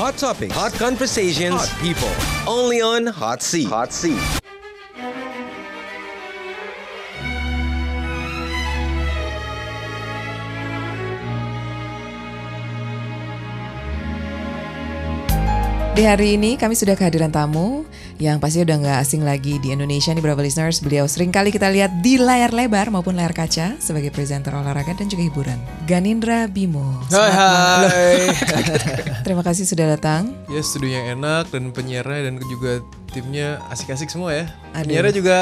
Hot topics, hot conversations, hot people. Only on Hot Seat. Hot Seat. Di hari ini kami sudah kehadiran tamu yang pasti udah nggak asing lagi di Indonesia nih beberapa listeners. Beliau sering kali kita lihat di layar lebar maupun layar kaca sebagai presenter olahraga dan juga hiburan. Ganindra Bimo. Hai hai. Terima kasih sudah datang. ya studionya enak dan penyiarnya dan juga timnya asik-asik semua ya. Penyiarnya juga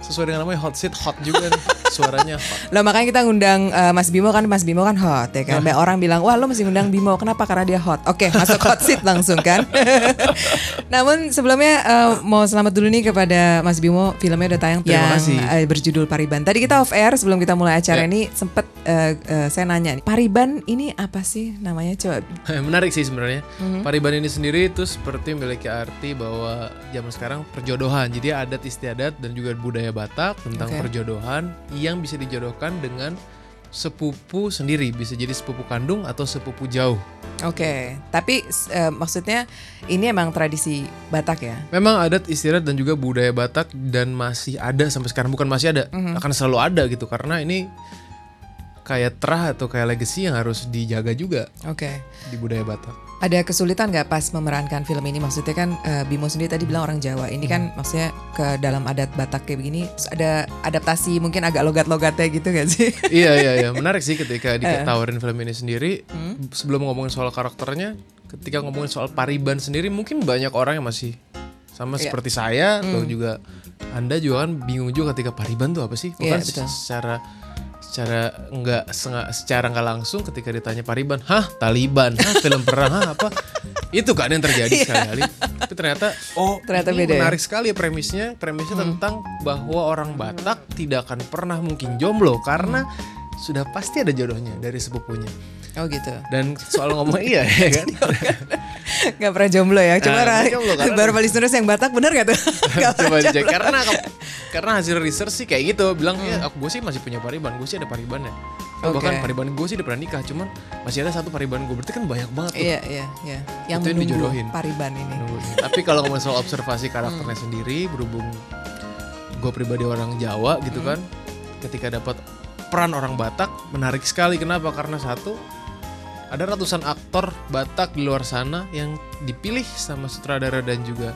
sesuai dengan namanya hot seat hot juga nih. suaranya hot. Lah makanya kita ngundang eh, Mas Bimo kan Mas Bimo kan hot ya kan. Banyak orang bilang, "Wah, lo mesti ngundang Bimo. Kenapa? Karena dia hot." Oke, masuk hot seat langsung kan. Namun sebelumnya eh, mau selamat dulu nih kepada Mas Bimo. Filmnya udah tayang Terima yang kasih. eh, berjudul Pariban. Tadi kita off air sebelum kita mulai acara Ya. ini sempet eh, eh, saya nanya nih, Pariban ini apa sih namanya? Coba Menarik sih sebenarnya. Mhm. Pariban ini sendiri itu seperti memiliki arti bahwa zaman sekarang perjodohan. Jadi adat istiadat dan juga budaya Batak tentang Oke. perjodohan yang bisa dijodohkan dengan sepupu sendiri, bisa jadi sepupu kandung atau sepupu jauh. Oke, tapi s- eh, maksudnya ini emang tradisi Batak ya? Memang adat istiadat dan juga budaya Batak dan masih ada sampai sekarang bukan masih ada, Mhm. akan selalu ada gitu karena ini kayak terah atau kayak legacy yang harus dijaga juga Oke. di budaya Batak. Ada kesulitan nggak pas memerankan film ini? Maksudnya kan eh, Bimo sendiri tadi bilang orang Jawa. Ini kan maksudnya ke dalam adat Batak kayak begini terus ada adaptasi mungkin agak logat-logatnya gitu gak sih? iya iya iya menarik sih ketika ditawarin film ini sendiri sebelum ngomongin soal karakternya ketika ngomongin soal Pariban sendiri mungkin banyak orang yang masih sama Iya. seperti saya atau juga anda juga kan bingung juga ketika Pariban tuh apa sih bukan betul. secara secara nggak secara nggak langsung ketika ditanya Pariban hah Taliban? Hah film perang? Hah apa? Itu kan yang terjadi sekali-kali. Tapi ternyata oh Iya. Ternyata ini beda ya? menarik sekali ya premisnya premisnya tentang bahwa orang Batak tidak akan pernah mungkin jomblo karena sudah pasti ada jodohnya dari sepupunya. Oh gitu. dan soal ngomong iya ya kan Gak pernah jomblo ya. Coba Nah, jomblo karena- baru listeners yang Batak bener gak tuh? Gak coba jomblo. karena karena hasil research sih kayak gitu bilang ya aku gue sih masih punya pariban gue sih ada pariban ya Oke. bahkan pariban gue sih udah pernah nikah cuman masih ada satu pariban gue berarti kan banyak banget tuh Iya iya iya. Yang Itu yang dijodohin. Pariban ini. Tapi kalau ngomongin soal observasi karakternya sendiri berhubung gue pribadi orang Jawa gitu kan, ketika dapat peran orang Batak menarik sekali. Kenapa? Karena satu ada ratusan aktor Batak di luar sana yang dipilih sama sutradara dan juga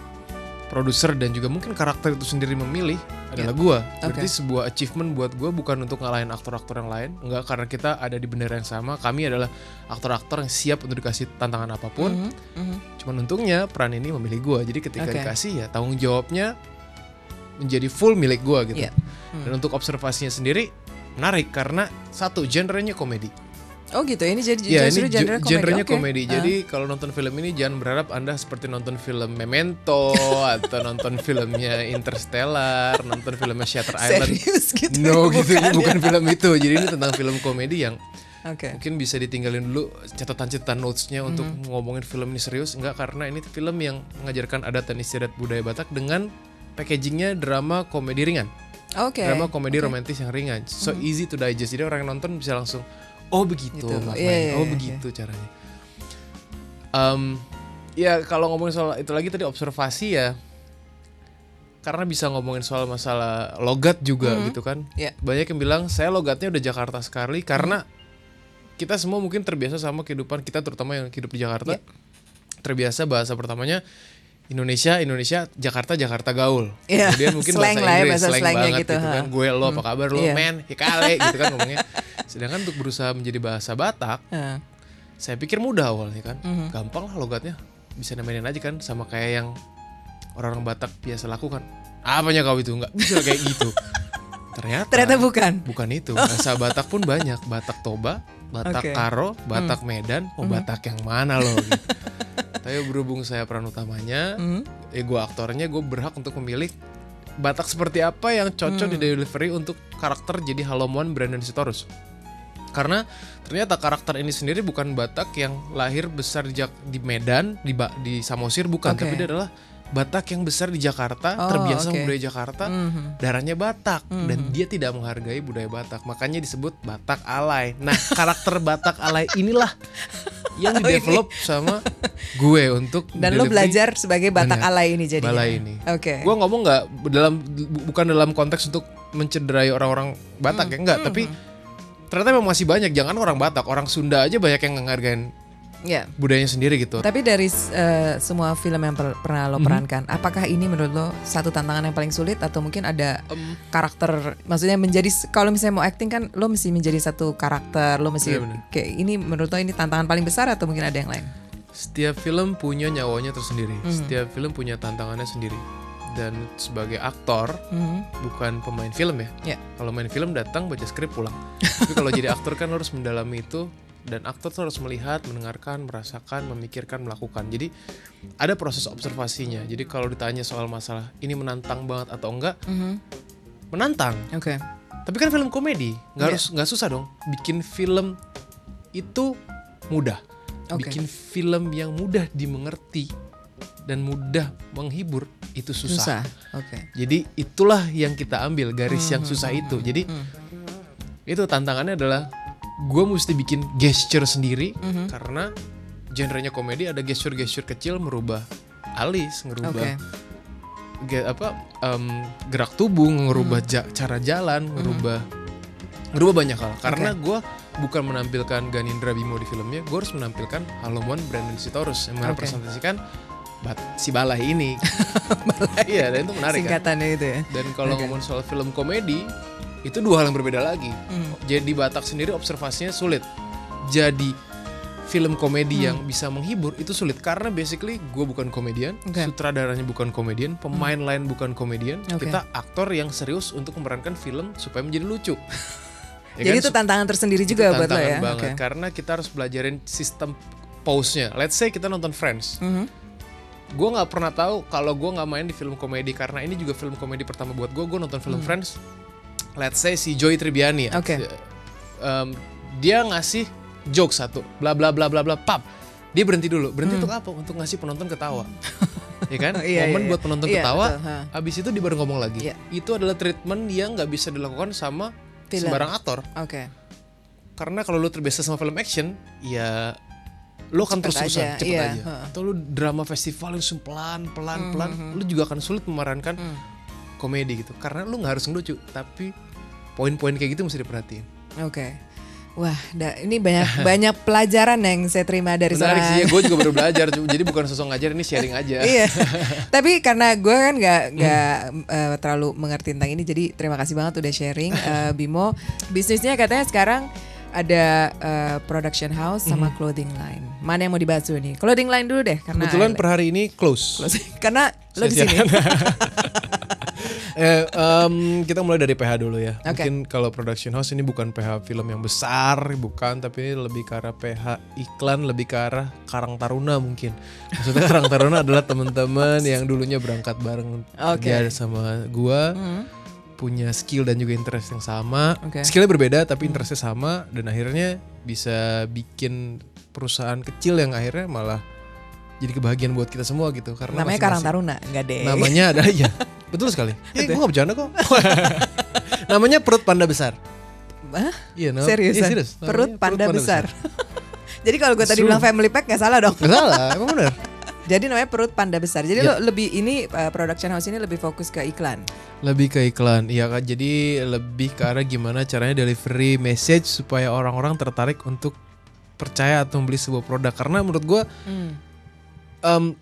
produser dan juga mungkin karakter itu sendiri memilih adalah gua. Berarti sebuah achievement buat gua bukan untuk ngalahin aktor-aktor yang lain, enggak karena kita ada di bendera yang sama. Kami adalah aktor-aktor yang siap untuk dikasih tantangan apa pun. Mhm, mhm. Cuman untungnya peran ini memilih gue. Jadi ketika Oke. dikasih ya tanggung jawabnya menjadi full milik gue gitu. Iya. Dan untuk observasinya sendiri menarik karena satu genrenya komedi. Oh gitu. Ini jadi Ya ini genre ge- komedi. genrenya Oke. komedi. Ah. Jadi kalau nonton film ini jangan berharap anda seperti nonton film Memento atau nonton filmnya Interstellar, nonton filmnya Shutter Island. serius gitu. No gitu ini Bukan bukan ya? film itu. Jadi ini tentang film komedi yang Oke. mungkin bisa ditinggalin dulu catatan-catatan notesnya untuk Mhm. ngomongin film ini serius enggak karena ini film yang mengajarkan adat dan istiadat budaya Batak dengan packagingnya drama komedi ringan Oke. drama komedi. Mhm. romantis yang ringan so easy to digest jadi orang yang nonton bisa langsung oh begitu Gitu. maknanya Iya, iya, oh iya, begitu caranya Em, ya kalau ngomongin soal itu lagi tadi observasi ya karena bisa ngomongin soal masalah logat juga Mhm. gitu kan Iya. banyak yang bilang saya logatnya udah Jakarta sekali karena kita semua mungkin terbiasa sama kehidupan kita terutama yang hidup di Jakarta Iya. terbiasa bahasa pertamanya Indonesia Indonesia Jakarta Jakarta gaul. Iya, kemudian mungkin slang bahasa ya, Inggris bahasa slang banget gitu, gitu, kan. Gue lo apa kabar lo? Iya. men hikale gitu kan ngomongnya. Sedangkan untuk berusaha menjadi bahasa Batak Ah. saya pikir mudah awalnya kan. Mhm. gampang lah logatnya. Bisa nemenin aja kan sama kayak yang orang-orang Batak biasa lakukan. Apanya kau itu? Nggak bisa kayak gitu. Ternyata Ternyata bukan. bukan itu. Bahasa Batak pun banyak. Batak Toba Batak. Hmm. Karo Batak Medan. Mau Batak yang mana loh gitu. Tapi berhubung saya peran utamanya Mhm. eh gue aktornya gue berhak untuk memilih Batak seperti apa yang cocok Hmm. di delivery untuk karakter jadi Halomuan Brandon Sitorus karena ternyata karakter ini sendiri bukan Batak yang lahir besar di, di Medan di, Ba- di Samosir bukan Oke. tapi dia adalah Batak yang besar di Jakarta Oh, terbiasa oke. budaya Jakarta Mhm. darahnya Batak dan dia tidak menghargai budaya Batak makanya disebut Batak alay nah karakter Batak alay inilah yang Oh, ini. develop sama gue untuk Dan lo belajar sebagai Batak alay ini jadi. balai ini. Oke. Gue ngomong nggak dalam bu- bukan dalam konteks untuk mencederai orang-orang Batak ya enggak, tapi ternyata memang masih banyak jangan orang Batak, orang Sunda aja banyak yang ngehargain Ya. budayanya sendiri gitu. Tapi dari eh, semua film yang per- pernah lo perankan, apakah ini menurut lo satu tantangan yang paling sulit atau mungkin ada karakter, maksudnya menjadi kalau misalnya mau acting kan lo mesti menjadi satu karakter, lo mesti Iya, benar. kayak ini menurut lo ini tantangan paling besar atau mungkin ada yang lain? Setiap film punya nyawanya tersendiri. Mhm. Setiap film punya tantangannya sendiri. Dan sebagai aktor Mhm. bukan pemain film ya. Ya. Kalau main film datang baca skrip pulang. Tapi kalau jadi aktor kan lo harus mendalami itu dan aktor tuh harus melihat, mendengarkan, merasakan, memikirkan, melakukan. Jadi ada proses observasinya. Jadi kalau ditanya soal masalah ini menantang banget atau enggak, Mhm. menantang. Oke. Tapi kan film komedi, nggak Iya. harus nggak susah dong. Bikin film itu mudah. Oke. Bikin film yang mudah dimengerti dan mudah menghibur itu susah. Susah. Oke. Jadi itulah yang kita ambil garis yang susah itu. Jadi Hmm. itu tantangannya adalah gue mesti bikin gesture sendiri Mhm. karena genrenya komedi ada gesture-gesture kecil merubah alis, ngerubah ge- apa em, gerak tubuh, ngerubah Hmm. ja- cara jalan, ngerubah ngerubah banyak hal. Karena gue bukan menampilkan Ganindra Bimo di filmnya, gue harus menampilkan Halomon Brandon Sitorus yang merepresentasikan bat- si balai ini. Iya, dan itu menarik kan. Singkatannya itu ya. Dan kalau ngomong soal film komedi, itu dua hal yang berbeda lagi. Hmm. Jadi Batak sendiri observasinya sulit. Jadi film komedi Hmm. yang bisa menghibur itu sulit karena basically gue bukan komedian, Oke. sutradaranya bukan komedian, pemain lain bukan komedian, Oke. kita aktor yang serius untuk memerankan film supaya menjadi lucu. Ya Jadi kan? itu tantangan tersendiri juga Itu buat lo tantangan ya. banget Oke. karena kita harus belajarin sistem pause-nya. Let's say kita nonton Friends. Mhm. Gue nggak pernah tahu kalau gue nggak main di film komedi karena ini juga film komedi pertama buat gue. Gue nonton film Friends. Let's say si Joy Tribbiani. Hmm. Oke. Em, dia ngasih joke satu, bla bla bla bla bla, pap. Dia berhenti dulu. Berhenti untuk apa? Untuk ngasih penonton ketawa. ya kan? Hmm. Iya, Momen iya, buat iya. penonton Iya, ketawa. betul, ha. Abis itu dia baru ngomong lagi. Iya. Itu adalah treatment yang nggak bisa dilakukan sama Film. sembarang aktor. Oke. Karena kalau lu terbiasa sama film action, ya lu akan Cepet terus-terusan aja, cepet iya, aja. Atau lu drama festival langsung pelan pelan pelan, Hmm, lu juga akan sulit memerankan Hmm. komedi gitu. Karena lu nggak harus ngelucu, tapi poin-poin kayak gitu mesti diperhatiin. Oke. Wah, da- ini banyak banyak pelajaran yang saya terima dari Menarik seorang sih ya, gue juga baru belajar, jadi bukan sosok ngajar ini sharing aja. iya. Tapi karena gue kan nggak nggak eh, terlalu mengerti tentang ini, jadi terima kasih banget udah sharing, Eh, Bimo. Bisnisnya katanya sekarang ada eh, production house sama clothing line. Mana yang mau dibahas dulu nih? Clothing line dulu deh, karena Kebetulan per hari ini close. karena lo di sini. Eh, em, kita mulai dari PH dulu ya. Oke. Mungkin kalau production house ini bukan PH film yang besar, bukan, tapi ini lebih ke arah PH iklan, lebih ke arah Karang Taruna mungkin. Maksudnya Karang Taruna adalah teman-teman yang dulunya berangkat bareng Oke. dia sama gua, Hmm. punya skill dan juga interest yang sama. Oke. Skillnya berbeda tapi interestnya sama dan akhirnya bisa bikin perusahaan kecil yang akhirnya malah jadi kebahagiaan buat kita semua gitu karena Namanya Karang Taruna, enggak deh. Namanya ada ya. Betul sekali. Ya, gue gak bercanda kok. Namanya perut panda besar. Hah? Iya, no? Iya, serius. Namanya Perut panda besar. Jadi kalau gue tadi bilang family pack nggak salah dong. Gak salah, emang bener. Jadi namanya perut panda besar. Jadi Ya. lo lebih ini uh, production house ini lebih fokus ke iklan. Lebih ke iklan, iya kan. Jadi lebih ke arah gimana caranya delivery message supaya orang-orang tertarik untuk percaya atau membeli sebuah produk. Karena menurut gue, Hmm. Um,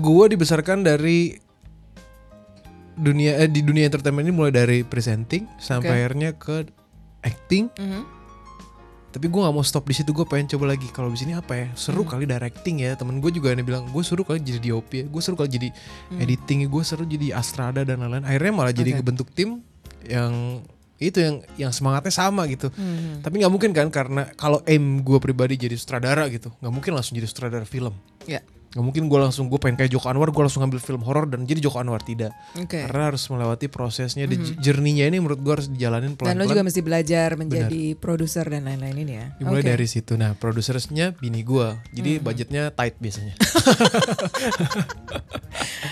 gue dibesarkan dari dunia eh, di dunia entertainment ini mulai dari presenting sampai Oke. akhirnya ke acting. Mhm. tapi gue nggak mau stop di situ gue pengen coba lagi kalau di sini apa ya seru kali directing ya temen gue juga yang bilang gue seru kali jadi DOP ya gue seru kali jadi editing gue seru jadi Astrada dan lain-lain akhirnya malah jadi Oke. kebentuk tim yang itu yang yang semangatnya sama gitu Mhm. tapi nggak mungkin kan karena kalau aim gue pribadi jadi sutradara gitu nggak mungkin langsung jadi sutradara film Ya. Nggak mungkin gue langsung gue pengen kayak Joko Anwar gue langsung ngambil film horor dan jadi Joko Anwar tidak Oke. karena harus melewati prosesnya di journey-nya ini menurut gue harus dijalanin Dan lo pelan-pelan juga mesti belajar menjadi produser dan lain-lain ini ya. Dimulai Oke. dari situ. Nah, produsernya bini gua. Jadi Hmm. budgetnya tight biasanya.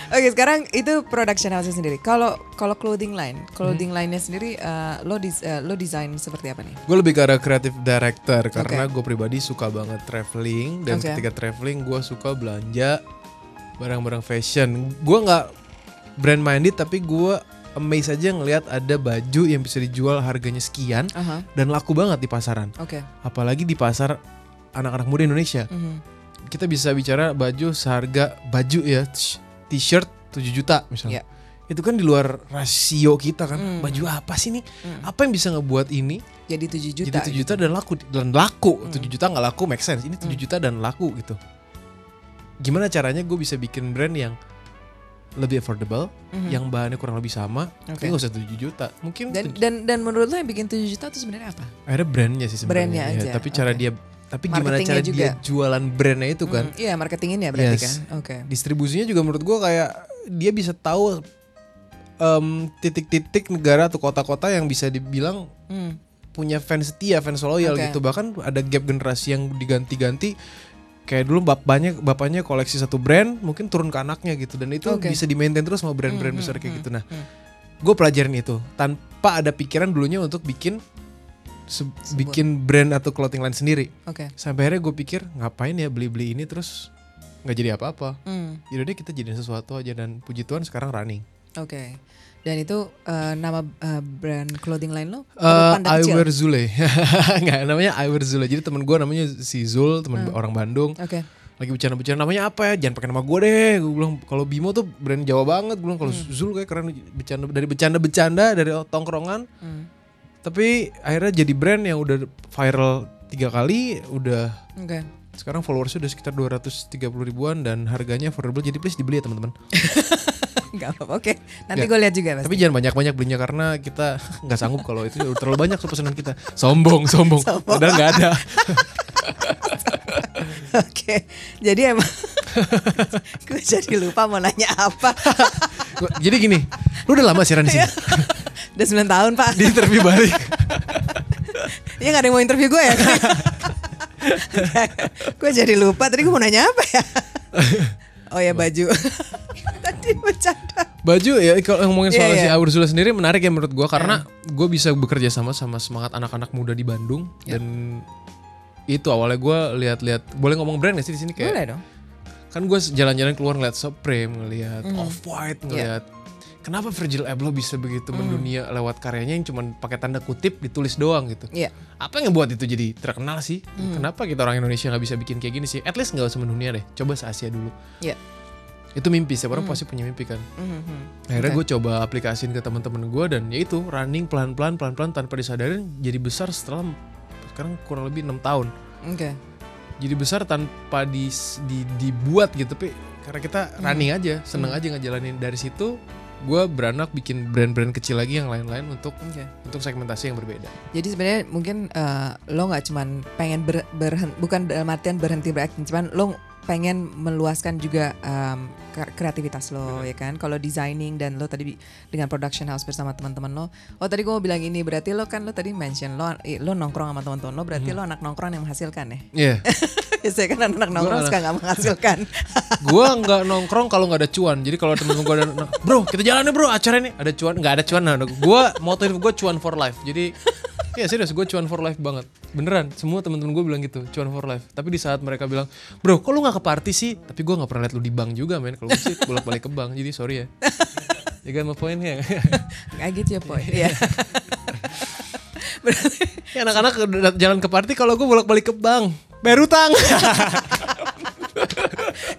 Oke, sekarang itu production house sendiri. Kalau kalau clothing line, clothing Hmm. line-nya sendiri eh, lo dis- eh, lo desain seperti apa nih? Gue lebih ke arah creative director karena gue pribadi suka banget traveling dan Oke. ketika traveling gue suka belanja barang-barang fashion. Gue nggak brand minded tapi gue amazed aja ngelihat ada baju yang bisa dijual harganya sekian Aha, dan laku banget di pasaran. oke. Apalagi di pasar anak-anak muda Indonesia. Mhm. Kita bisa bicara baju seharga baju ya t-shirt 7 juta misalnya. Iya. Itu kan di luar rasio kita kan. Hmm. Baju apa sih nih? Apa yang bisa ngebuat ini Jadi 7 juta. jadi 7 juta gitu. dan laku dan laku. 7 juta nggak laku make sense. Ini 7 juta dan laku gitu. Gimana caranya gue bisa bikin brand yang lebih affordable, Mhm. yang bahannya kurang lebih sama, Oke. tapi nggak usah 7 juta. Mungkin Dan tuj- dan dan menurut lo yang bikin 7 juta itu sebenarnya apa? akhirnya brandnya sih sebenarnya. Brandnya Ya, aja, tapi cara oke. dia tapi gimana cara dia juga. jualan brandnya itu kan? Hmm, iya, marketingin ya berarti Yes. kan. Oke. Distribusinya juga menurut gue kayak dia bisa tahu em, titik-titik negara atau kota-kota yang bisa dibilang Hmm. punya fans setia, fans loyal Oke. gitu. Bahkan ada gap generasi yang diganti-ganti. Kayak dulu bapaknya bapaknya koleksi satu brand, mungkin turun ke anaknya gitu dan itu Oke. bisa di maintain terus sama brand-brand Hmm, besar hmm, kayak hmm, gitu. Nah, hmm. gue pelajarin itu tanpa ada pikiran dulunya untuk bikin se- bikin brand atau clothing line sendiri. Oke. Sampai akhirnya gue pikir ngapain ya beli-beli ini terus nggak jadi apa-apa. Hmm. Jadi deh kita jadiin sesuatu aja dan puji Tuhan sekarang running. Oke. Dan itu eh, nama eh, brand clothing line lo? Panda I kecil? Wear Zule. Nggak, namanya I Wear Zule. Jadi temen gue namanya si Zul, temen Hmm. orang Bandung. Oke. Lagi bercanda-bercanda namanya apa ya? Jangan pakai nama gue deh. Gue bilang kalau Bimo tuh brand Jawa banget. Gue bilang kalau Hmm. Zul kayak keren bercanda dari bercanda-bercanda dari tongkrongan. Hmm. Tapi akhirnya jadi brand yang udah viral tiga kali, udah Oke. sekarang followersnya udah sekitar 230 ribuan dan harganya affordable. Jadi please dibeli ya teman-teman. Gak apa-apa. Oke. Nanti Nggak. gue lihat juga pasti. Tapi jangan banyak-banyak belinya karena kita nggak sanggup kalau itu terlalu banyak tuh pesanan kita. Sombong, sombong. Padahal nggak ada. Oke. Jadi emang gue jadi lupa mau nanya apa. Jadi gini, lu udah lama siaran di sini. Udah 9 tahun, Pak. di interview balik. Iya gak ada yang mau interview gue ya? gue jadi lupa. Tadi gue mau nanya apa ya? Oh ya baju. Tadi bercanda. Baju ya kalau ngomongin soal Iya, si iya. Aur Zula sendiri menarik ya menurut gua karena gue bisa bekerja sama sama semangat anak-anak muda di Bandung Ya. dan itu awalnya gua lihat-lihat boleh ngomong brand gak sih di sini kayak Boleh dong. kan gue jalan-jalan keluar ngeliat Supreme ngeliat Hmm. Off White Iya. ngeliat kenapa Virgil Abloh bisa begitu Hmm. mendunia lewat karyanya yang cuma pakai tanda kutip ditulis doang gitu Iya. apa yang ngebuat itu jadi terkenal sih Hmm. kenapa kita orang Indonesia nggak bisa bikin kayak gini sih at least nggak usah mendunia deh coba se Asia dulu Iya. itu mimpi setiap orang pasti punya mimpi kan Mhm. akhirnya Oke. gue coba aplikasiin ke teman-teman gue dan ya itu running pelan-pelan pelan-pelan tanpa disadarin jadi besar setelah sekarang kurang lebih enam tahun Oke. jadi besar tanpa di, di- dibuat gitu tapi karena kita running aja seneng aja ngejalanin dari situ gue beranak bikin brand-brand kecil lagi yang lain-lain untuk Oke. untuk segmentasi yang berbeda Jadi sebenarnya mungkin eh, lo nggak cuman pengen ber, berhen- bukan dalam artian berhenti berakting, cuman lo pengen meluaskan juga kre- kreativitas lo ya kan. Kalau designing dan lo tadi dengan production house bersama teman-teman lo. Oh tadi gue mau bilang ini berarti lo kan lo tadi mention lo lo nongkrong sama teman-teman lo berarti lo anak nongkrong yang menghasilkan ya. Iya Biasanya kan anak nongkrong suka nggak menghasilkan. gue nggak nongkrong kalau nggak ada cuan. Jadi kalau temen gue ada bro kita jalan nih bro acara ini. Ada cuan nggak ada cuan nah gue hidup gue cuan for life. Jadi ya serius gue cuan for life banget. Beneran semua teman-teman gue bilang gitu cuan for life. Tapi di saat mereka bilang bro kok lu nggak ke party sih? Tapi gue nggak pernah liat lu di bank juga men. Kalau gue sih bolak balik ke bank jadi sorry ya. Ya kan my pointnya I get your point. Iya. Berarti ya anak-anak jalan ke party kalau gue bolak balik ke bank bayar utang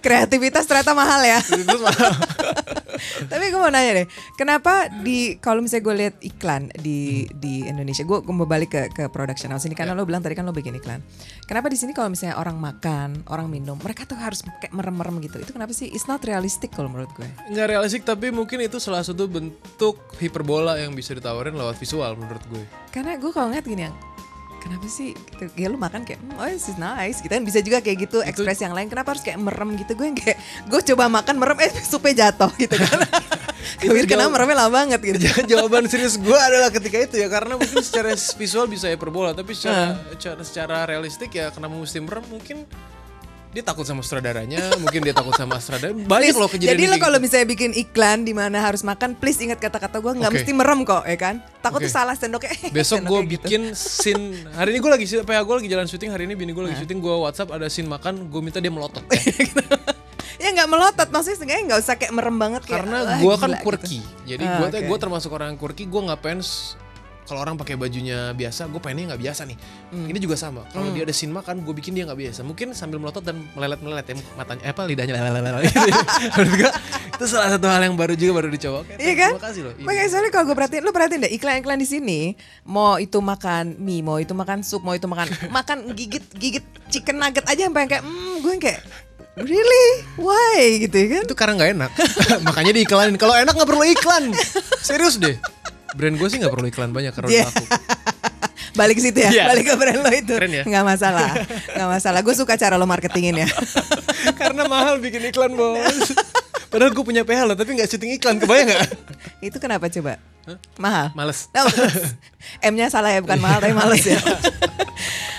kreativitas ternyata mahal ya. Tapi gue mau nanya deh, kenapa di kalau misalnya gue lihat iklan di di Indonesia, gue mau balik ke ke production house ini karena lo bilang tadi kan lo bikin iklan. Kenapa di sini kalau misalnya orang makan, orang minum, mereka tuh harus kayak merem-merem gitu. Itu kenapa sih? It's not realistic kalau menurut gue. nggak realistik tapi mungkin itu salah satu bentuk hiperbola yang bisa ditawarin lewat visual menurut gue Karena gue kalau ngeliat gini yang Kenapa sih? Gitu. Ya lu makan kayak, "Hmm, oh this is nice. Gitu kan bisa juga kayak gitu, ekspresi yang lain. Kenapa harus kayak merem gitu? Gue yang kayak, gue coba makan merem, eh supnya jatuh gitu kan. gue pikir kenapa meremnya lama banget gitu. Jawaban serius gue adalah ketika itu ya karena mungkin secara visual bisa hyperbola tapi secara secara, secara realistik ya kenapa mesti merem mungkin dia takut sama sutradaranya, mungkin dia takut sama sutradara. Banyak loh kejadian Jadi lo kayak kalau gitu. misalnya bikin iklan di mana harus makan, please ingat kata-kata gue nggak Oke. mesti merem kok, ya kan? Takut Oke. tuh salah sendoknya. Besok gue gitu. bikin scene Hari ini gue lagi PH gue lagi jalan syuting Hari ini bini gue lagi syuting Gue WhatsApp ada scene makan Gue minta dia melotot ya nggak melotot, maksudnya seenggaknya nggak usah kayak merem banget kayak. Karena "Wah, gue kan gila," quirky gitu. Jadi Ah, gue gue termasuk orang yang quirky Gue gak pengen kalau orang pakai bajunya biasa, gue pengennya nggak biasa nih. Hmm. Ini juga sama. Kalau dia ada scene makan, gue bikin dia nggak biasa. Mungkin sambil melotot dan melelet melelet ya matanya, eh, apa lidahnya lelele gitu. Gue itu salah satu hal yang baru juga baru dicoba. Oke, Iya kan? Terima kasih loh. Iya. Makanya soalnya kalau gue perhatiin, lu perhatiin deh iklan-iklan di sini, mau itu makan mie, mau itu makan sup, mau itu makan makan gigit gigit chicken nugget aja sampai yang kayak, hmm, gue yang kayak really why gitu ya kan? itu karena nggak enak makanya diiklanin kalau enak nggak perlu iklan serius deh brand gue sih nggak perlu iklan banyak karena Iya. udah laku Balik situ ya, Iya. balik ke brand lo itu. Keren ya? Nggak masalah, nggak masalah. Gue suka cara lo marketingin ya. karena mahal bikin iklan bos padahal gue punya PH loh tapi nggak syuting iklan kebayang nggak itu kenapa coba? Mahal. males Nah, males. M-nya salah ya, bukan mahal tapi males ya.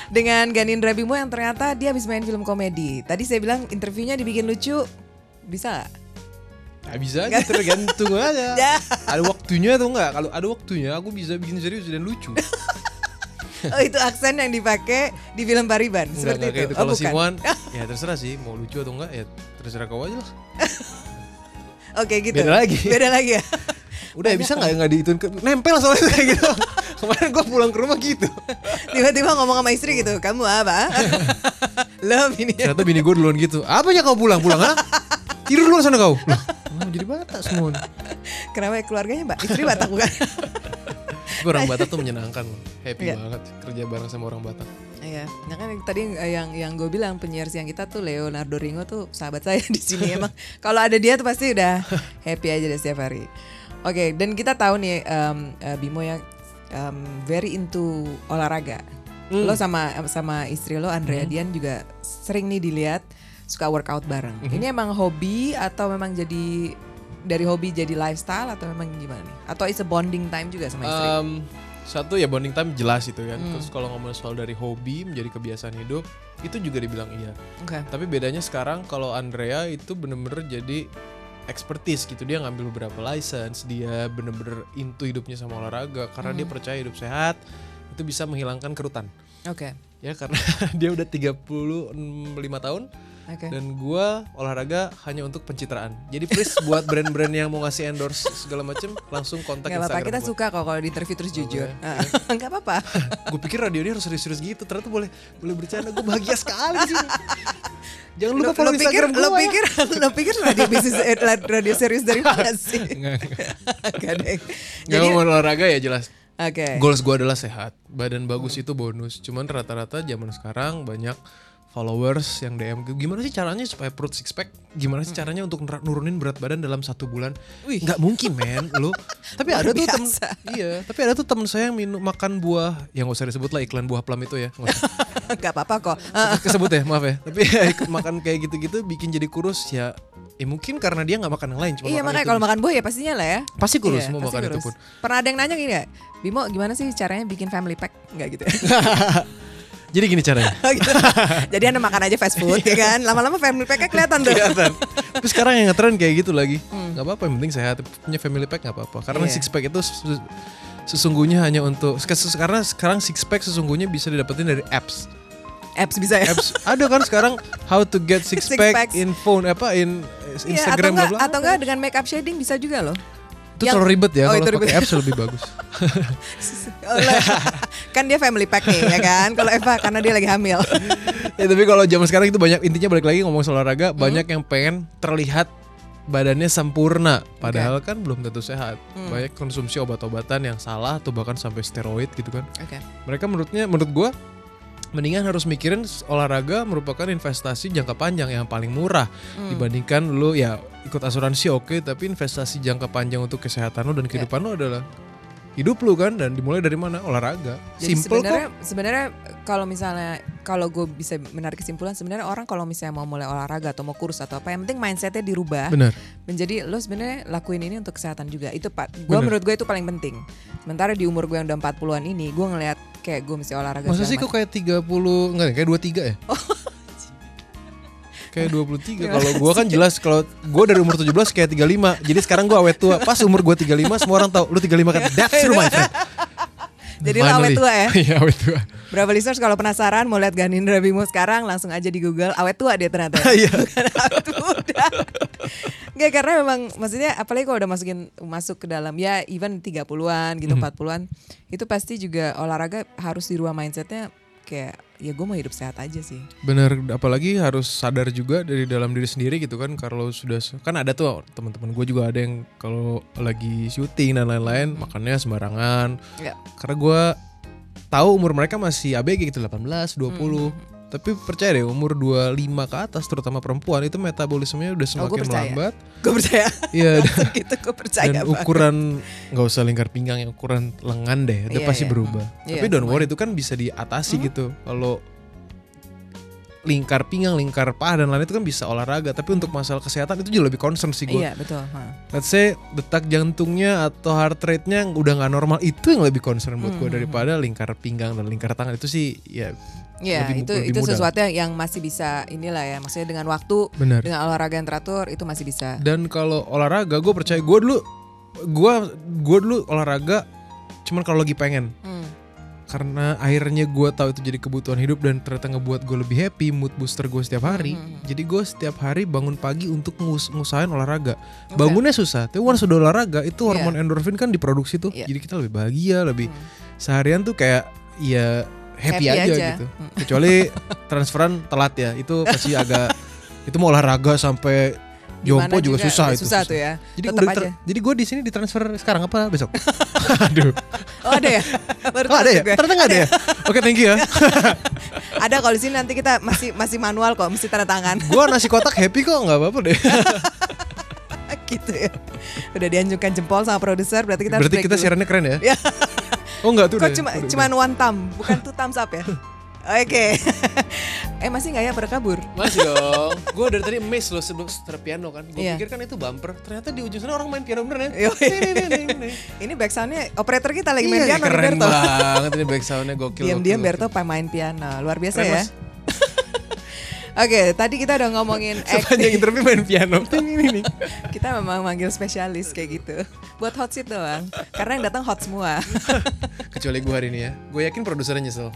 Dengan Ganindra Bimo yang ternyata dia habis main film komedi. Tadi saya bilang interviewnya dibikin lucu, bisa nggak? Nggak bisa aja tergantung aja Ya. ada waktunya atau enggak kalau ada waktunya aku bisa bikin serius dan lucu Oh itu aksen yang dipakai di film Pariban Enggak, seperti enggak kayak itu. itu. Kalau. Simuan ya terserah sih mau lucu atau enggak ya terserah kau aja lah Oke gitu. Beda lagi. Beda lagi ya. udah ya bisa nggak nggak diituin ke nempel soalnya kayak gitu kemarin gue pulang ke rumah gitu Tiba-tiba ngomong sama istri gitu, kamu apa? Love ini. Ternyata bini gue duluan gitu. Apanya kau pulang? Pulang ha? Tidur duluan sana kau. Kenapa jadi Batak semua. Kenapa ya keluarganya mbak? Istri Batak bukan? Orang Batak tuh menyenangkan. loh. Happy Iya. banget kerja bareng sama orang Batak. Iya, nah kan tadi eh, yang yang gue bilang penyiar siang kita tuh Leonardo Ringo tuh sahabat saya di sini emang. Kalau ada dia tuh pasti udah happy aja deh setiap hari. Oke, dan kita tahu nih eh, Bimo yang em, very into olahraga. Lo sama sama istri lo Andrea Dian juga sering nih dilihat suka workout bareng. Ini emang hobi atau memang jadi dari hobi jadi lifestyle atau memang gimana nih? Atau it's a bonding time juga sama istri? Em, satu ya bonding time jelas itu kan. Hmm. Terus kalau ngomong soal dari hobi menjadi kebiasaan hidup, itu juga dibilang iya. Oke. Tapi bedanya sekarang kalau Andrea itu bener-bener jadi expertise gitu dia ngambil beberapa license dia bener-bener into hidupnya sama olahraga karena Hmm. dia percaya hidup sehat itu bisa menghilangkan kerutan Oke. ya karena dia udah 35 tahun Oke. dan gua olahraga hanya untuk pencitraan. Jadi please buat brand-brand yang mau ngasih endorse segala macem langsung kontak Gak apa-apa, kita Instagram suka kok kalau di interview terus jujur. ya? Gak apa-apa. Gue pikir radio ini harus serius-serius gitu, ternyata boleh boleh bercanda. Gue bahagia sekali sih. Jangan lupa Lo, follow lo pikir, Instagram lo gua ya. pikir, lo pikir radio bisnis eh, radio serius dari mana sih? Enggak, Gak. Nggak Jadi, mau olahraga ya jelas. oke. Goals gue adalah sehat, badan bagus itu bonus. Cuman rata-rata zaman sekarang banyak followers yang DM gimana sih caranya supaya perut six pack gimana sih caranya untuk nurunin berat badan dalam satu bulan Wih. nggak mungkin men lu tapi ada tuh temen iya tapi ada tuh temen saya yang minum makan buah yang gak usah disebut lah iklan buah plum itu ya nggak apa-apa kok. Eh, kesebut ya maaf ya tapi ikut makan kayak gitu-gitu bikin jadi kurus ya ya mungkin karena dia nggak makan yang lain cuma iya makan makanya itu. kalau makan buah ya pastinya lah ya. pasti kurus Iya, semua pasti makan itu kurus. pun Pernah ada yang nanya gini ya, Bimo gimana sih caranya bikin family pack? Enggak gitu. Jadi gini caranya Gitu. Jadi anda makan aja fast food ya kan, lama-lama family packnya kelihatan tuh. kelihatan. Tapi sekarang yang ngetren kayak gitu lagi. nggak apa-apa, yang penting sehat. Punya family pack nggak apa-apa. Karena Hmm. Iya. six pack itu ses- sesungguhnya hanya untuk karena sekarang six pack sesungguhnya bisa didapetin dari apps. Apps bisa ya. Apps ada kan sekarang how to get six, Six pack packs. in phone apa in Iya, Instagram atau enggak, atau enggak dengan makeup shading bisa juga loh. Itu yang- terlalu ribet ya Oh, kalau pakai apps lebih bagus. Kan dia family pack nih ya kan. Kalau Eva karena dia lagi hamil. ya, tapi kalau zaman sekarang itu banyak intinya balik lagi ngomong soal olahraga, Hmm. banyak yang pengen terlihat badannya sempurna, padahal kan belum tentu sehat. Hmm. Banyak konsumsi obat-obatan yang salah atau bahkan sampai steroid gitu kan. Oke. Mereka menurutnya menurut gua mendingan harus mikirin olahraga merupakan investasi jangka panjang yang paling murah Hmm. dibandingkan lu ya ikut asuransi oke tapi investasi jangka panjang untuk kesehatan lu dan kehidupan lu adalah hidup lu kan dan dimulai dari mana? Olahraga. Jadi simple kok. sebenarnya sebenarnya kalau misalnya kalau gue bisa menarik kesimpulan sebenarnya orang kalau misalnya mau mulai olahraga atau mau kurus atau apa yang penting mindsetnya dirubah. Benar. Menjadi lo sebenarnya lakuin ini untuk kesehatan juga. Itu pak. Gue Bener. menurut gue itu paling penting. Sementara di umur gue yang udah 40-an ini gue ngelihat kayak gue mesti olahraga masa sih kok kayak 30 enggak kayak 23 ya kayak 23. Kalau gua kan jelas kalau gua dari umur 17 kayak 35. Jadi sekarang gua awet tua. Pas umur gua 35 semua orang tahu lu 35 kan. That's true my friend. Jadi lo awet tua ya. Iya, awet tua. Berapa listeners kalau penasaran mau lihat Ganindra Bimo sekarang langsung aja di Google awet tua dia ternyata. ya. Iya. Awet muda. Karena memang maksudnya apalagi kalau udah masukin masuk ke dalam ya even 30-an gitu Mhm. 40-an itu pasti juga olahraga harus dirubah mindsetnya kayak ya gue mau hidup sehat aja sih. Bener, apalagi harus sadar juga dari dalam diri sendiri gitu kan kalau sudah kan ada tuh teman-teman gue juga ada yang kalau lagi syuting dan lain-lain makannya sembarangan. Ya. Karena gue tahu umur mereka masih ABG gitu 18, 20. Tapi percaya deh umur 25 ke atas terutama perempuan itu metabolismenya udah Oh, gua semakin percaya. melambat. Gue percaya. Iya gitu gue percaya dan banget. ukuran nggak usah lingkar pinggang ya ukuran lengan deh itu Iya, pasti iya. berubah. Hmm. Tapi Iya, don't worry itu kan bisa diatasi gitu. Kalau lingkar pinggang, lingkar paha dan lain itu kan bisa olahraga. Tapi untuk masalah kesehatan itu juga lebih concern sih gue. Iya betul. ha. Let's say detak jantungnya atau heart rate-nya udah nggak normal itu yang lebih concern buat gue Hmm. daripada lingkar pinggang dan lingkar tangan itu sih ya Iya Lebih- itu lebih itu mudah. sesuatu yang, yang masih bisa inilah ya maksudnya dengan waktu benar. dengan olahraga yang teratur itu masih bisa. Dan kalau olahraga gue percaya gue dulu gue gue dulu olahraga cuman kalau lagi pengen Hmm. Karena akhirnya gue tahu itu jadi kebutuhan hidup dan ternyata ngebuat gue lebih happy mood booster gue setiap hari Hmm. jadi gue setiap hari bangun pagi untuk ngus ngusahain olahraga Oke. bangunnya susah tapi once sudah olahraga itu Iya. hormon endorfin kan diproduksi tuh Iya. jadi kita lebih bahagia lebih Hmm. seharian tuh kayak ya happy, Happy aja, aja. gitu Hmm. kecuali transferan telat ya itu pasti agak itu mau olahraga sampai jompo juga, susah itu susah tuh ya. jadi Tetap udah aja. jadi gue di sini ditransfer sekarang apa besok aduh Oh ada ya? Baru oh ada ya ternyata nggak ada ya oke thank you ya Ada kalau di sini nanti kita masih masih manual kok, mesti tanda tangan gue nasi kotak happy kok nggak apa-apa deh gitu ya. Udah dianjurkan jempol sama produser, berarti kita berarti kita dulu. siarannya keren ya Ya. oh nggak tuh Kok udah- cuma udah- cuman udah. one thumb, bukan two thumbs up ya? Oke. eh masih nggak ya berkabur? Masih dong. Gue dari tadi amazed loh sebelum setel piano kan. Gue Iya. pikir kan itu bumper. Ternyata di ujung sana orang main piano beneran ya. Ini back soundnya operator kita lagi main Iya, piano keren Berto. banget ini back soundnya gokil. Diam-diam Berto main piano, luar biasa Keren, ya. Oke, tadi kita udah ngomongin Sepanjang interview main piano. Ini nih. Kita memang manggil spesialis kayak gitu. Buat hot seat doang. Karena yang datang hot semua. Kecuali gue hari ini ya. Gue yakin produsernya nyesel.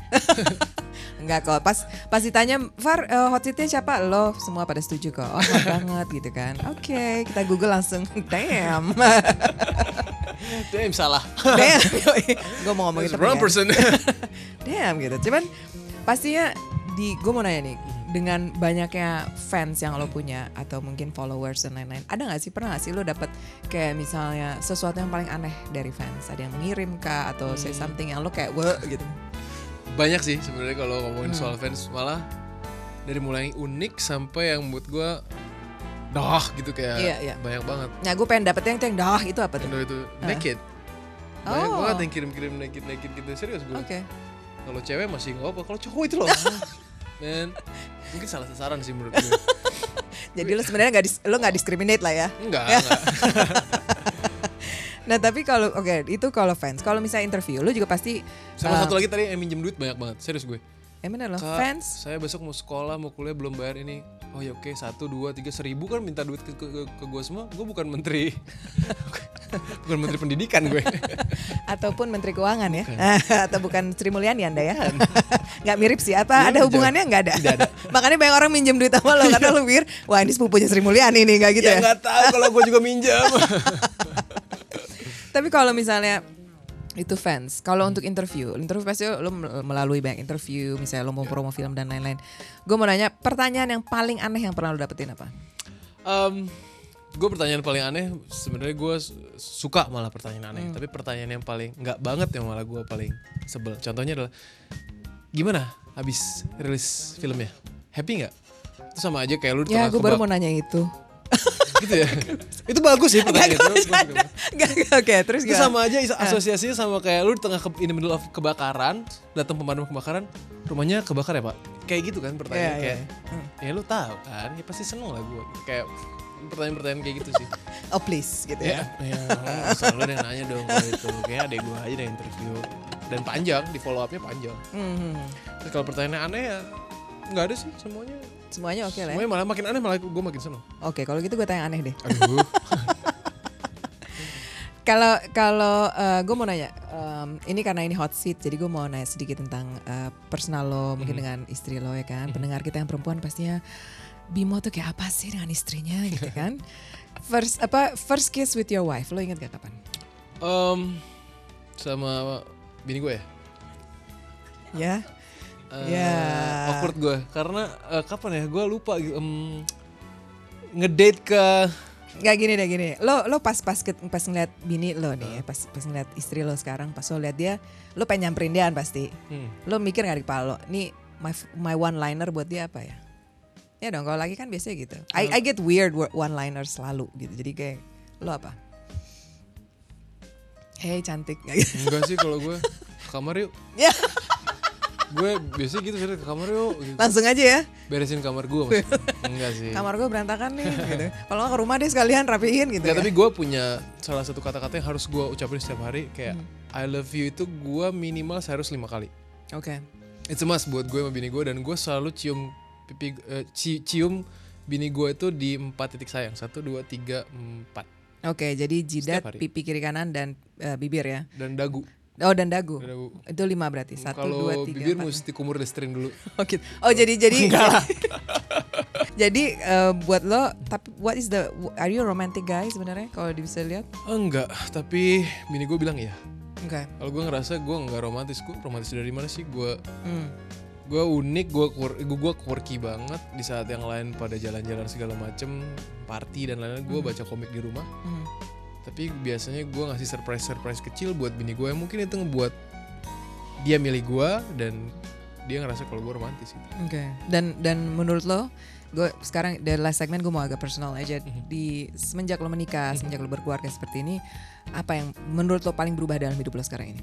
Enggak kok. Pas pas ditanya, "Far, eh, hot seatnya siapa?" Lo semua pada setuju kok. Oh, hot banget gitu kan. Oke, kita Google langsung. Damn. Damn salah. Damn. Gue mau ngomong itu. wrong person. Damn gitu. Cuman pastinya di gue mau nanya nih dengan banyaknya fans yang lo punya atau mungkin followers dan lain-lain ada nggak sih pernah nggak sih lo dapet kayak misalnya sesuatu yang paling aneh dari fans ada yang mengirim kah atau say something yang lo kayak wah gitu Banyak sih sebenarnya kalau ngomongin Hmm. soal fans malah dari mulai yang unik sampai yang mood gue dah gitu kayak Iya, iya. banyak banget. nah gue pengen dapet yang yang dah itu apa tuh Yang itu naked. Banyak Oh. banget yang kirim-kirim naked naked gitu serius gue. oke Kalau cewek masih nggak apa, kalau cowok itu loh. Men, mungkin salah sasaran sih menurut gue. jadi lo sebenarnya nggak lo nggak discriminate lah ya Enggak, enggak. nah tapi kalau oke itu kalau fans kalau misalnya interview lo juga pasti Sama uh, satu lagi tadi yang minjem duit banyak banget, serius gue. eh bener Kak, fans saya besok mau sekolah, mau kuliah belum bayar ini. Oh ya oke, satu, dua, tiga, seribu kan minta duit ke, ke, ke, ke gue semua. Gue bukan menteri, bukan menteri pendidikan gue. ataupun Menteri Keuangan ya, atau bukan Sri Mulyani anda ya, nggak mirip sih, apa Iya, ada hubungannya nggak ada? Tidak ada. Makanya banyak orang minjem duit sama lo karena lo pikir, wah ini sepupunya Sri Mulyani nih, nggak gitu ya? ya nggak tahu kalau gue juga minjam. Tapi kalau misalnya itu fans, kalau untuk interview, interview pasti lo mel- melalui banyak interview, misalnya lo mau promo film dan lain-lain. Gue mau nanya, pertanyaan yang paling aneh yang pernah lo dapetin apa? gue pertanyaan paling aneh sebenarnya gue su- suka malah pertanyaan aneh tapi pertanyaan yang paling nggak banget yang malah gue paling sebel contohnya adalah gimana habis rilis filmnya happy nggak itu sama aja kayak lu di Ya, tengah gue baru mau nanya itu. gitu ya itu bagus sih pertanyaan itu. Gak, gak, oke, terus itu gimana? sama aja is- asosiasinya sama kayak lu di tengah ke, in the middle of kebakaran datang pemadam kebakaran rumahnya kebakar ya pak kayak gitu kan pertanyaan Iya, kayak iya. ya lu tahu kan ya pasti seneng lah gue kayak pertanyaan-pertanyaan kayak gitu sih Oh please, gitu ya. Ya, ya asal lu ada yang nanya dong kalau itu. Kayaknya adek gue aja yang interview. Dan panjang, di follow up-nya panjang. Hmm. Terus kalau pertanyaan aneh ya, nggak ada sih semuanya. Semuanya oke lah ya. Semuanya malah makin aneh malah gue makin seneng. Oke, kalau gitu gue tanya aneh deh. Aduh. Kalau kalau gue mau nanya, em, ini karena ini hot seat, jadi gue mau nanya sedikit tentang eh, personal lo, mungkin dengan istri lo ya kan. Pendengar kita yang perempuan pastinya Bimo tuh kayak apa sih dengan istrinya gitu kan? First apa first kiss with your wife, lo inget gak kapan? Em, sama bini gue ya. Ya, Eh, Ya. Awkward gue karena eh, kapan ya? Gue lupa em, ngedate ke nggak gini deh gini. Lo lo pas pas ke- pas ngeliat bini lo nih, ya, pas pas ngeliat istri lo sekarang, pas lo liat dia, lo pengen nyamperin dia kan pasti. Hmm. Lo mikir gak di kepala lo, nih my my one liner buat dia apa ya? Ya dong, kalau lagi kan biasanya gitu. I, I get weird one liner selalu gitu. Jadi kayak lo apa? Hey cantik. Enggak sih kalau gue kamar yuk. Ya. Gue biasanya gitu sih ke kamar yuk. Gitu. Langsung aja ya. Beresin kamar gue. Enggak sih. Kamar gue berantakan nih gitu. Kalau nggak ke rumah deh sekalian rapiin gitu. Enggak, ya. tapi gue punya salah satu kata-kata yang harus gue ucapin setiap hari kayak I love you itu gue minimal seharus lima kali. Oke. It's a must buat gue sama bini gue dan gue selalu cium pipi ci- cium bini gue itu di empat titik sayang satu dua tiga empat Oke, jadi jidat, pipi kiri kanan dan eh, bibir ya. dan dagu. Oh dan dagu. Dan dagu. Itu lima berarti. Satu, Kalau dua, tiga, bibir empat. mesti kumur listerin dulu. Oh, gitu. Oh jadi jadi jadi eh, buat lo tapi what is the are you a romantic guy sebenarnya kalau bisa lihat? Enggak, tapi bini gue bilang ya. Oke. Kalau gue ngerasa gue nggak romantis, gue romantis dari mana sih? Gue Hmm. gue unik, gue gue quirky banget di saat yang lain pada jalan-jalan segala macem, party dan lain-lain. Gue baca komik di rumah. Hmm. Tapi biasanya gue ngasih surprise surprise kecil buat bini gue yang mungkin itu ngebuat dia milih gue dan dia ngerasa kalau gue romantis gitu. Oke. Dan dan menurut lo, gue sekarang dari last segmen gue mau agak personal aja di semenjak lo menikah, semenjak lo berkeluarga seperti ini, apa yang menurut lo paling berubah dalam hidup lo sekarang ini?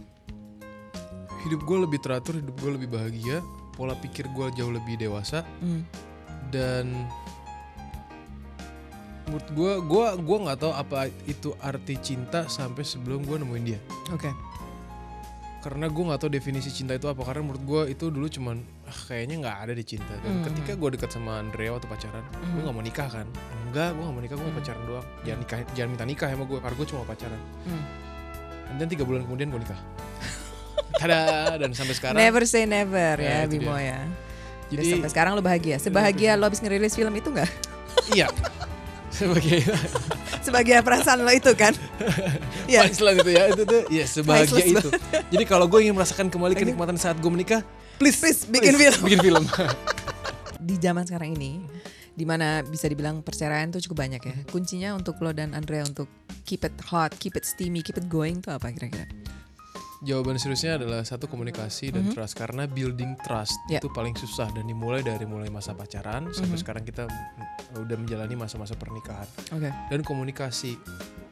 Hidup gue lebih teratur, hidup gue lebih bahagia, pola pikir gue jauh lebih dewasa Hmm. dan menurut gue gue gue nggak tahu apa itu arti cinta sampai sebelum gue nemuin dia Oke. karena gue nggak tahu definisi cinta itu apa karena menurut gue itu dulu cuman ah, kayaknya nggak ada di cinta dan Hmm. ketika gue dekat sama Andrea waktu pacaran gue nggak mau nikah kan enggak gue nggak mau nikah gue mau pacaran doang jangan nikah jangan minta nikah sama gue karena gue cuma pacaran Hmm. dan tiga bulan kemudian gue nikah Tada dan sampai sekarang Never say never ya, Ya, Bimo dia. ya. Dan jadi sampai sekarang lo bahagia. Sebahagia lo habis ngerilis film itu nggak? iya sebagai Sebagai perasaan lo itu kan? Iya. Punchline itu ya itu tuh ya sebahagia Priceless itu jadi kalau gue ingin merasakan kembali kenikmatan saat gue menikah please Please, bikin film. bikin film Di zaman sekarang ini, di mana bisa dibilang perceraian tuh cukup banyak ya. Kuncinya untuk lo dan Andrea untuk keep it hot, keep it steamy, keep it going tuh apa kira-kira? Jawaban seriusnya adalah satu komunikasi dan trust karena building trust Ya. itu paling susah dan dimulai dari mulai masa pacaran sampai sekarang kita mm, udah menjalani masa-masa pernikahan Oke. dan komunikasi.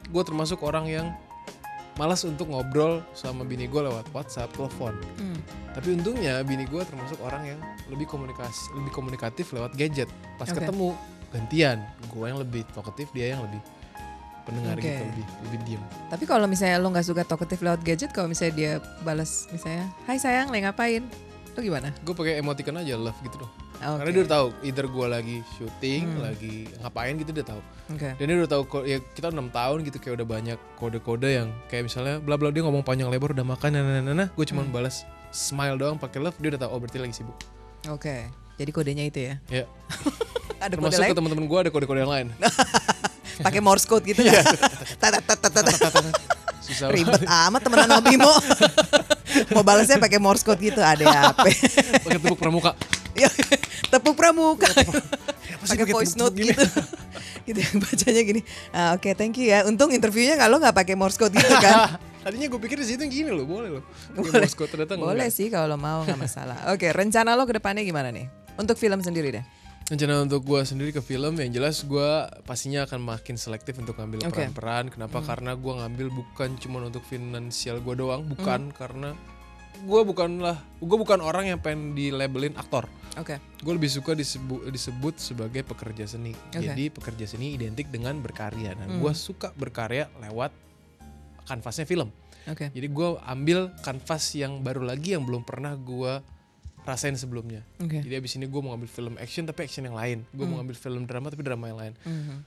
Gue termasuk orang yang malas untuk ngobrol sama bini gue lewat WhatsApp, telepon. Hmm. Tapi untungnya bini gue termasuk orang yang lebih komunikasi, lebih komunikatif lewat gadget. Pas Oke. ketemu gantian, gue yang lebih talkative, dia yang lebih pendengar Oke. gitu, lebih lebih diem. Tapi kalau misalnya lo nggak suka talkative lewat gadget, kalau misalnya dia balas misalnya, Hai sayang, lagi ngapain? Lo gimana? Gue pakai emoticon aja love gitu loh. Oke. Karena dia udah tahu either gue lagi syuting, lagi ngapain gitu dia tahu. Oke. Dan dia udah tahu ya kita enam tahun gitu kayak udah banyak kode-kode yang kayak misalnya bla bla dia ngomong panjang lebar udah makan nah nah nah, nah gue cuma balas smile doang pakai love dia udah tahu oh berarti lagi sibuk. Oke. Jadi kodenya itu ya. Ya. Ada kode Termasuk lain? ke teman-teman gue ada kode-kode yang lain. Pakai Morse code gitu tat. Susah Ribet amat temenan sama Bimo. Mau balasnya pakai Morse code gitu, ada apa? pakai tepuk pramuka. Ya, Tepuk pramuka. sih Pakai pakai voice note gitu. gitu bacanya gini. Ah, Oke, thank you ya. Untung interviewnya nggak lo nggak pakai Morse code gitu kan? Tadinya gue pikir di situ gini loh, boleh loh. Boleh. Boleh. ternyata Boleh sih kalau lo mau nggak masalah. Oke, rencana lo ke depannya gimana nih? Untuk film sendiri deh. Rencana untuk gue sendiri ke film yang jelas gue pastinya akan makin selektif untuk ngambil Oke. peran-peran. Kenapa? Karena gue ngambil bukan cuma untuk finansial gue doang, bukan karena gue bukanlah gue bukan orang yang pengen di labelin aktor. Oke. Gue lebih suka disebut disebut sebagai pekerja seni. Oke. Jadi pekerja seni identik dengan berkarya. Nah, gue suka berkarya lewat kanvasnya film. Oke. Jadi gue ambil kanvas yang baru lagi yang belum pernah gue rasain sebelumnya. Oke. Jadi abis ini gue mau ngambil film action tapi action yang lain. Gue mau ngambil film drama tapi drama yang lain. Mhm.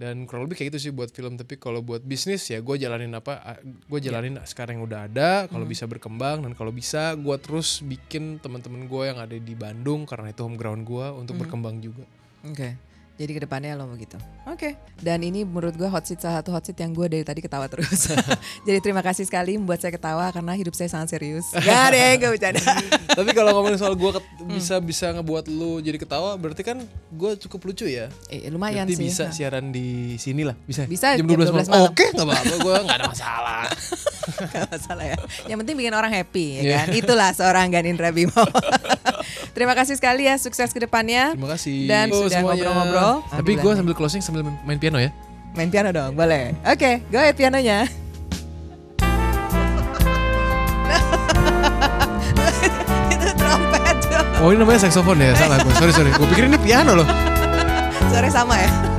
Dan kurang lebih kayak gitu sih buat film. Tapi kalau buat bisnis ya gue jalanin apa? Gue jalanin sekarang yang udah ada. Kalau bisa berkembang dan kalau bisa gue terus bikin teman-teman gue yang ada di Bandung karena itu home ground gue untuk berkembang juga. Oke. Jadi ke depannya lo begitu. Oke. Dan ini menurut gue hot seat salah satu hot seat yang gue dari tadi ketawa terus. Jadi terima kasih sekali membuat saya ketawa karena hidup saya sangat serius. Gak deh, gak bercanda. tapi kalau ngomongin soal gue bisa bisa ngebuat lu jadi ketawa, berarti kan gue cukup lucu ya. eh, lumayan Berarti sih. bisa Nah, siaran di sini lah, bisa. Bisa, jam jam 12 12 malam. malam. Oke, nggak apa-apa, gue nggak ada masalah. Gak masalah ya. Yang penting bikin orang happy ya kan. Itulah seorang Ganin Bimo. Terima kasih sekali ya. Sukses ke depannya. Terima kasih. Dan Oh, sudah ngobrol-ngobrol. Tapi gue sambil closing sambil main piano ya. Main piano dong, boleh. Oke, go ahead pianonya. Itu trompet. Oh ini namanya saxophone ya, salah gue. Sorry sorry, gue pikir ini piano loh. Suaranya sama ya.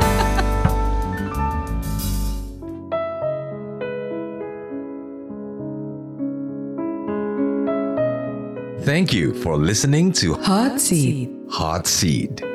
Thank you for listening to Hot Seed. Hot Seed.